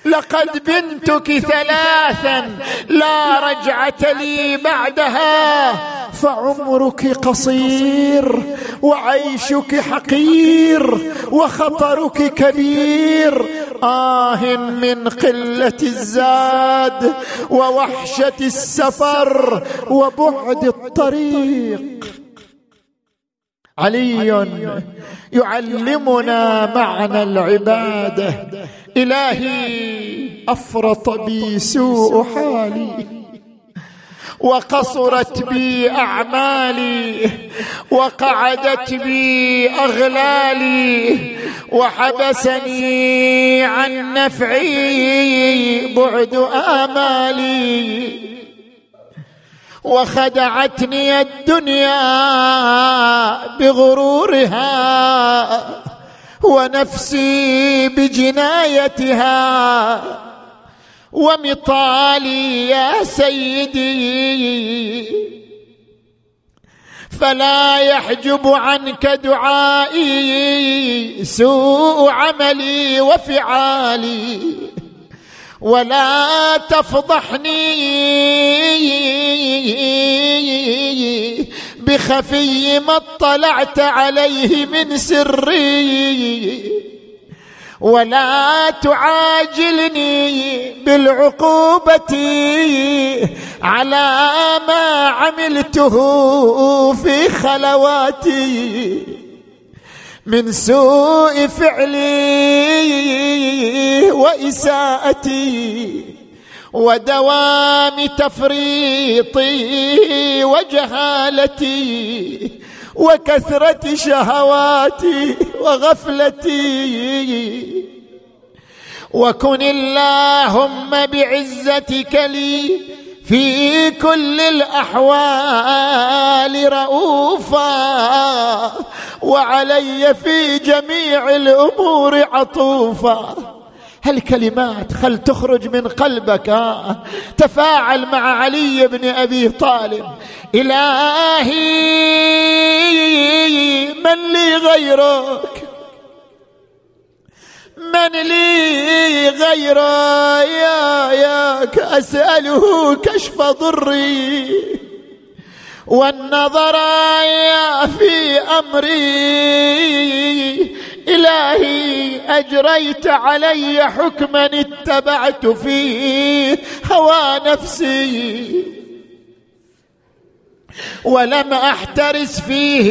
لقد بنتك ثلاثا لا رجعة لي بعدها. فعمرك قصير وعيشك حقير وخطرك كبير. آه من قلة الزاد ووحشة السفر وبعد الطريق. علي يعلمنا معنى العبادة. إلهي أفرط بي سوء حالي وقصرت بي أعمالي وقعدت بي أغلالي وحبسني عن نفعي بعد آمالي وخدعتني الدنيا بغرورها. ونفسي بجنايتها. ومطالي يا سيدي. فلا يحجب عنك دعائي سوء عملي وفعالي. ولا تفضحني. بخفي ما اطلعت عليه من سري. ولا تعاجلني بالعقوبة على ما عملته في خلواتي. من سوء فعلي وإساءتي. ودوام تفريطي وجهالتي وكثرة شهواتي وغفلتي. وكن اللهم بعزتك لي في كل الأحوال رؤوفا وعلي في جميع الأمور عطوفا. هالكلمات خل تخرج من قلبك آه. تفاعل مع علي بن أبي طالب. إلهي من لي غيرك؟ من لي غير يا ياك أسأله كشف ضري. والنظر في أمري. إلهي أجريت علي حكما اتبعت فيه هوى نفسي. ولم أحترس فيه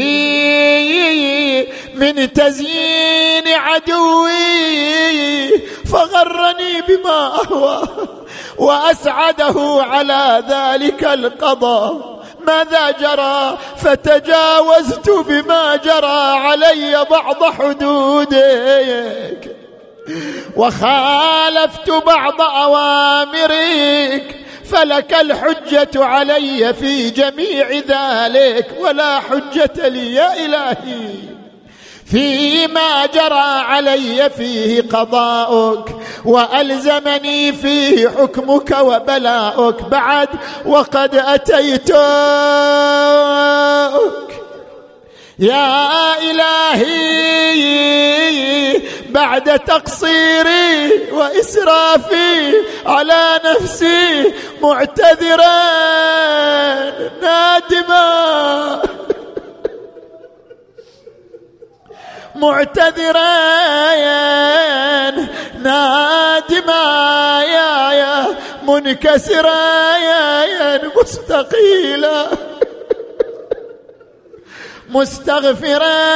من تزيين عدوي فغرني بما اهوى وأسعده على ذلك القضاء. ماذا جرى؟ فتجاوزت بما جرى علي بعض حدودك. وخالفت بعض أوامرك. فلك الحجة علي في جميع ذلك ولا حجة لي يا إلهي. فيما جرى علي فيه قضاؤك وألزمني فيه حكمك وبلاؤك. بعد وقد أتيتك. يا إلهي بعد تقصيري وإسرافي على نفسي معتذرا نادما. معتذرا نادما يا يا منكسرا يا مستقيلا. مستغفرا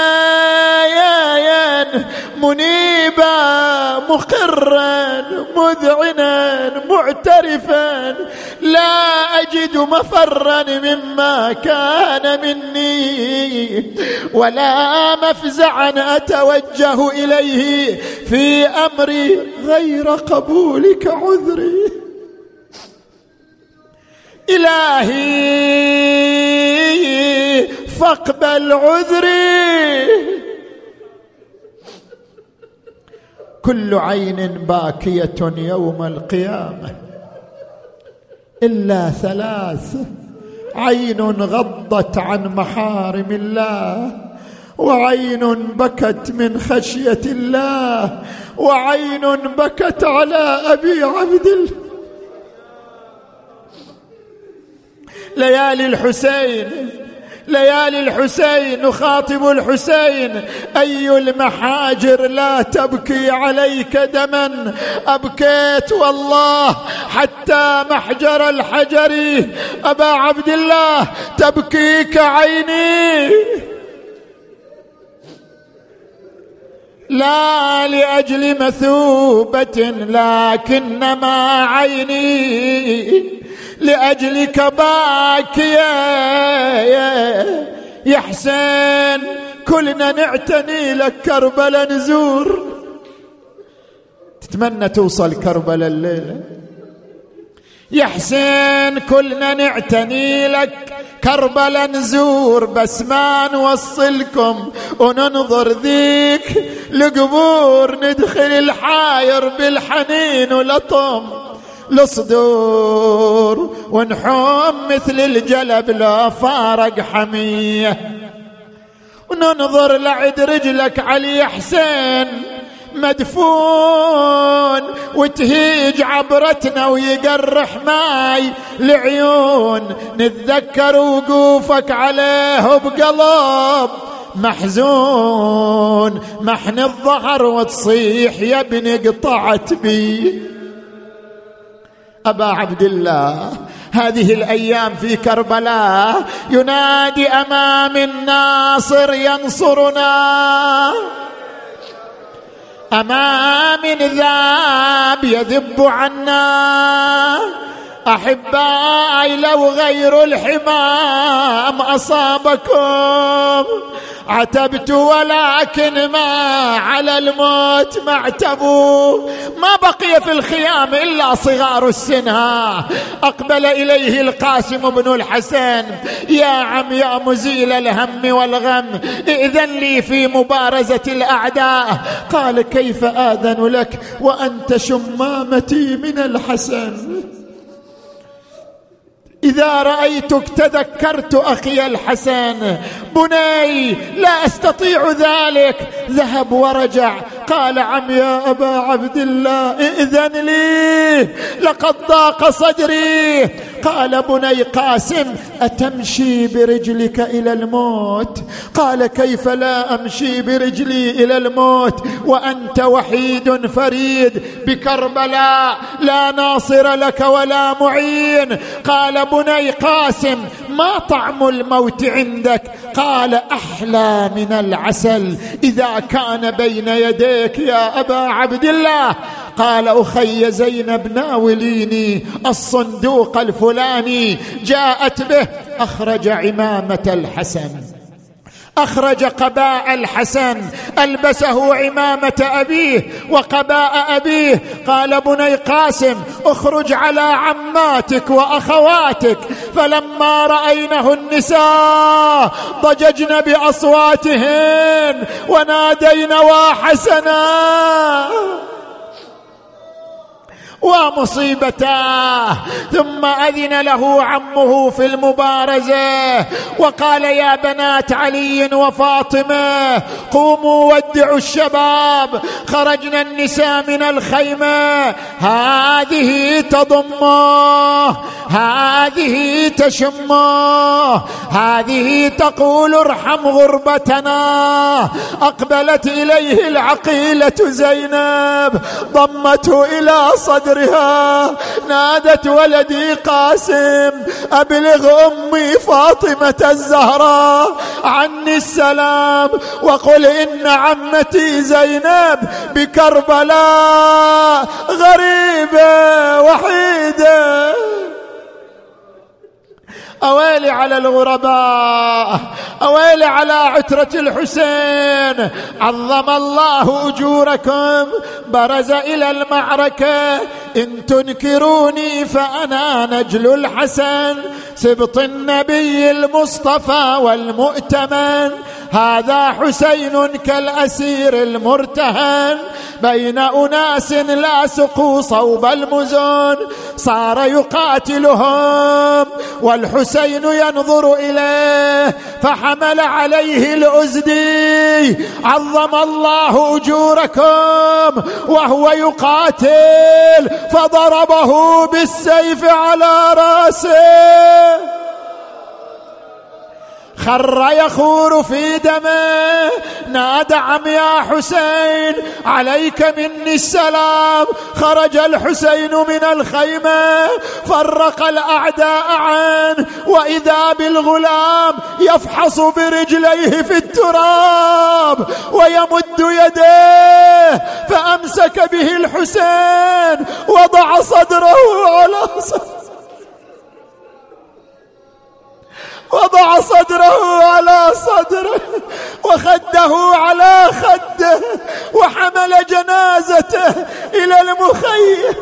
منيبا مقرا مذعنا معترفا لا أجد مفرا مما كان مني ولا مفزعا أتوجه إليه في امري غير قبولك عذري. إلهي فاقبل عذري كل عين باكية يوم القيامة. إلا ثلاث. عين غضت عن محارم الله. وعين بكت من خشية الله. وعين بكت على أبي عبد الله ليالي الحسين. ليالي الحسين نخاطب الحسين. أي المحاجر لا تبكي عليك دما. أبكيت والله حتى محجر الحجر. أبا عبد الله تبكيك عيني. لا لأجل مثوبة لكنما عيني. لأجلك باكية. يا حسين كلنا نعتني لك كربلاء نزور. تتمنى توصل كربلاء الليلة. يا حسين كلنا نعتني لك كربلاء نزور. بس ما نوصلكم وننظر ذيك لقبور. ندخل الحاير بالحنين ولطم. الصدور ونحوم مثل الجلب لا فارق حمية. وننظر لعد رجلك علي حسين مدفون وتهيج عبرتنا ويقرح ماي. العيون نتذكر وقوفك عليه بقلب محزون. محن الظهر وتصيح يا ابن قطعت بي. أبا عبد الله هذه الأيام في كربلاء. ينادي أمام الناصر ينصرنا. أمام ذاب يذب عنا. أحبائي لو غير الحمام أصابكم. عتبت ولكن ما على الموت معتبوا ما بقي في الخيام إلا صغار السنها أقبل إليه القاسم بن الحسن. يا عم يا مزيل الهم والغم ائذن لي في مبارزة الأعداء. قال كيف آذن لك وأنت شمامتي من الحسن؟ إذا رأيتك تذكرت أخي الحسن بني لا أستطيع ذلك. ذهب ورجع. قال عم يا أبا عبد الله ائذن لي لقد ضاق صدري. قال بني قاسم أتمشي برجلك إلى الموت؟ قال كيف لا أمشي برجلي إلى الموت؟ وأنت وحيد فريد بكربلاء لا ناصر لك ولا معين. قال بني قاسم ما طعم الموت عندك؟ قال أحلى من العسل إذا كان بين يديك. يا أبا عبد الله. قال أخي زينب ناوليني الصندوق الفلاني. جاءت به أخرج عمامة الحسن. أخرج قباء الحسن ألبسه عمامة أبيه وقباء أبيه قال بني قاسم اخرج على عماتك وأخواتك. فلما رأينه النساء ضججن بأصواتهن ونادين وحسنا ومصيبتاه ثم أذن له عمه في المبارزة وقال يا بنات علي وفاطمة قوموا ودعوا الشباب خرجنا النساء من الخيمة هذه تضمه. هذه تشمه هذه تقول ارحم غربتنا. أقبلت إليه العقيلة زينب ضمته إلى صدر صدرها. نادت ولدي قاسم أبلغ أمي فاطمة الزهراء. عني السلام وقل إن عمتي زينب بكربلاء. غريبة وحيدة. أويلي على الغرباء أويلي على عترة الحسين. عظم الله أجوركم برز إلى المعركة. إن تنكروني فأنا نجل الحسن سبط النبي المصطفى والمؤتمن. هذا حسين كالأسير المرتهن. بين أناس لاسقوا صوب المزون صار يقاتلهم. والحسين ينظر إليه فحمل عليه الأزدي عظم الله أجوركم وهو يقاتل. فضربه بالسيف على رأسه. خر يخور في دمه. نادى عم يا حسين عليك مني السلام. خرج الحسين من الخيمة. فرق الأعداء عنه وإذا بالغلام يفحص برجليه في التراب. ويمد يديه فأمسك به الحسين. وضع صدره على صدره. وضع صدره على صدره وخده على خده وحمل جنازته إلى المخيم.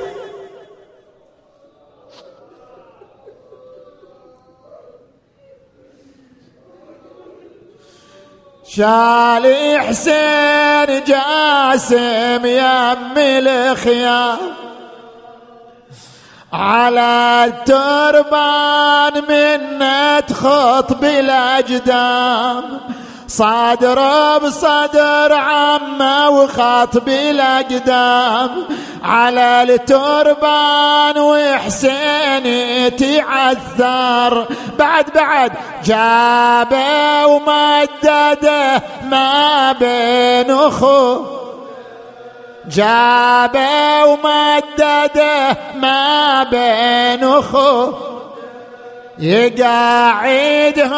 شال حسين جاسم يم الخيام. على التربان من تخط بالاجدام صدر بصدر عمه وخط بالاقدام على التربان وحسين تعثر بعد بعد جابه ومدده ما بين أخوه. جابه ومدده ما بين اخو يقاعدهم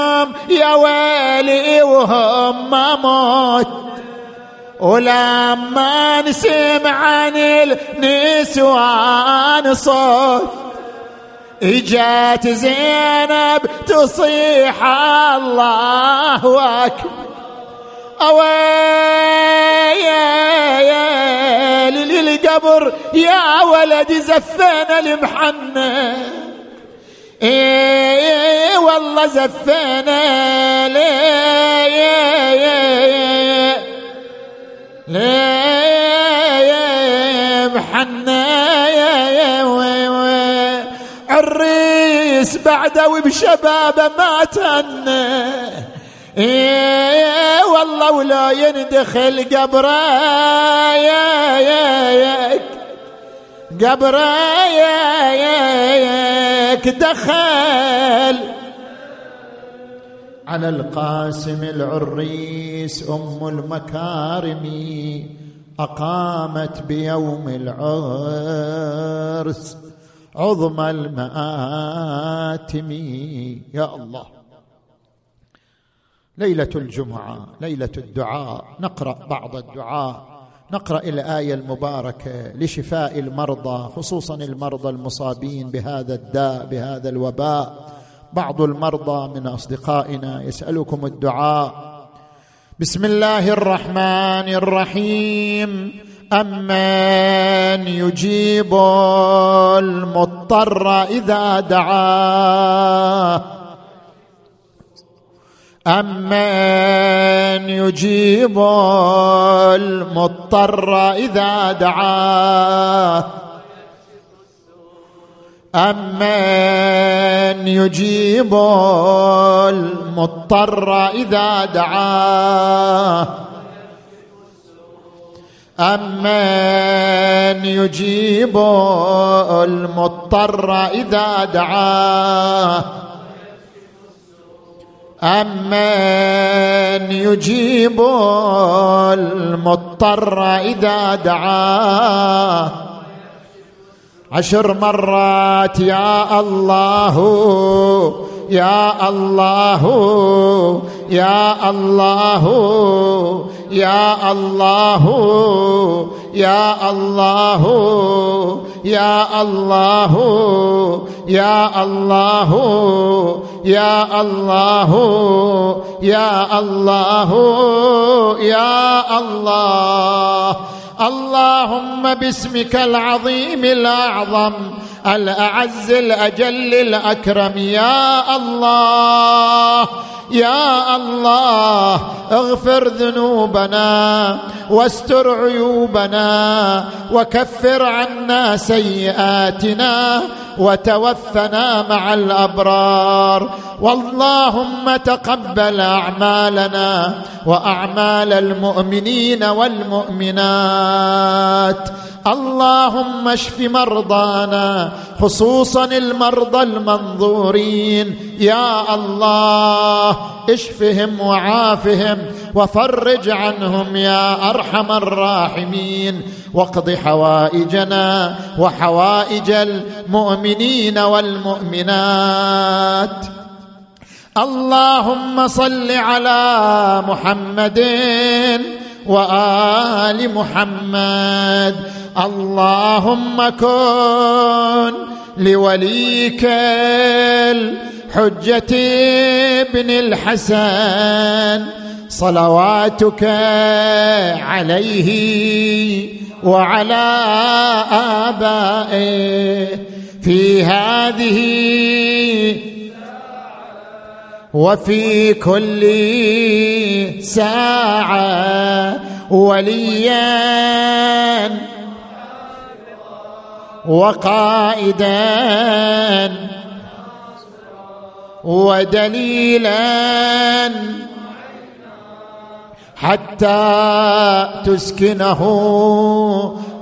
يا ويلي وهم موت. ولما نسمع عن النسوان صوت اجت زينب تصيح الله أكبر. أوايا للقبر يا ولدي زفينا لمحنا اي والله زفينا لي يا يا يا محنا يا يا عريس بعده وبشبابه ما تنه إيه، والله ولا يندخل قبرايك قبرايك دخل. على القاسم العريس أم المكارم أقامت بيوم العرس عظم المآتم. يا الله. ليلة الجمعة ليلة الدعاء نقرأ بعض الدعاء نقرأ الآية المباركة لشفاء المرضى خصوصا المرضى المصابين بهذا الداء بهذا الوباء. بعض المرضى من أصدقائنا يسألكم الدعاء. بسم الله الرحمن الرحيم. أمن يجيب المضطر إذا دعاه. أمن يجيب المضطر إذا دعاه. أمن يجيب المضطر إذا دعاه. أمن يجيب المضطر إذا دعاه. أمن يجيب المضطر إذا دعاه. عشر مرات يا الله يا الله يا الله. يا الله يا الله يا الله يا الله يا الله يا الله يا الله. اللهم باسمك العظيم الأعظم الأعز الأجل الأكرم يا الله يا الله اغفر ذنوبنا واستر عيوبنا وكفر عنا سيئاتنا وتوفنا مع الأبرار. واللهم تقبل أعمالنا وأعمال المؤمنين والمؤمنات. اللهم اشف مرضانا خصوصا المرضى المنظورين. يا الله اشفهم وعافهم وفرج عنهم يا أرحم الراحمين. واقض حوائجنا وحوائج المؤمنين والمؤمنات. اللهم صل على محمد وآل محمد. اللهم كن لوليك الحجة ابن الحسن صلواتك عليه وعلى آبائه في هذه وفي كل ساعة وليا وقائدا ودليلا حتى تسكنه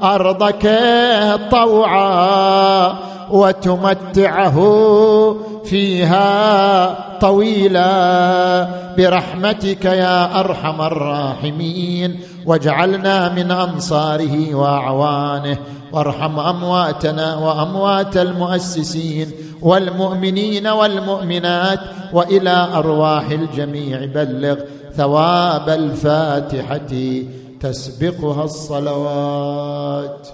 أرضك طوعا وتمتعه فيها طويلا. برحمتك يا أرحم الراحمين. واجعلنا من أنصاره وأعوانه. وارحم أمواتنا وأموات المؤسسين والمؤمنين والمؤمنات وإلى أرواح الجميع. بلغ ثواب الفاتحة تسبقها الصلوات.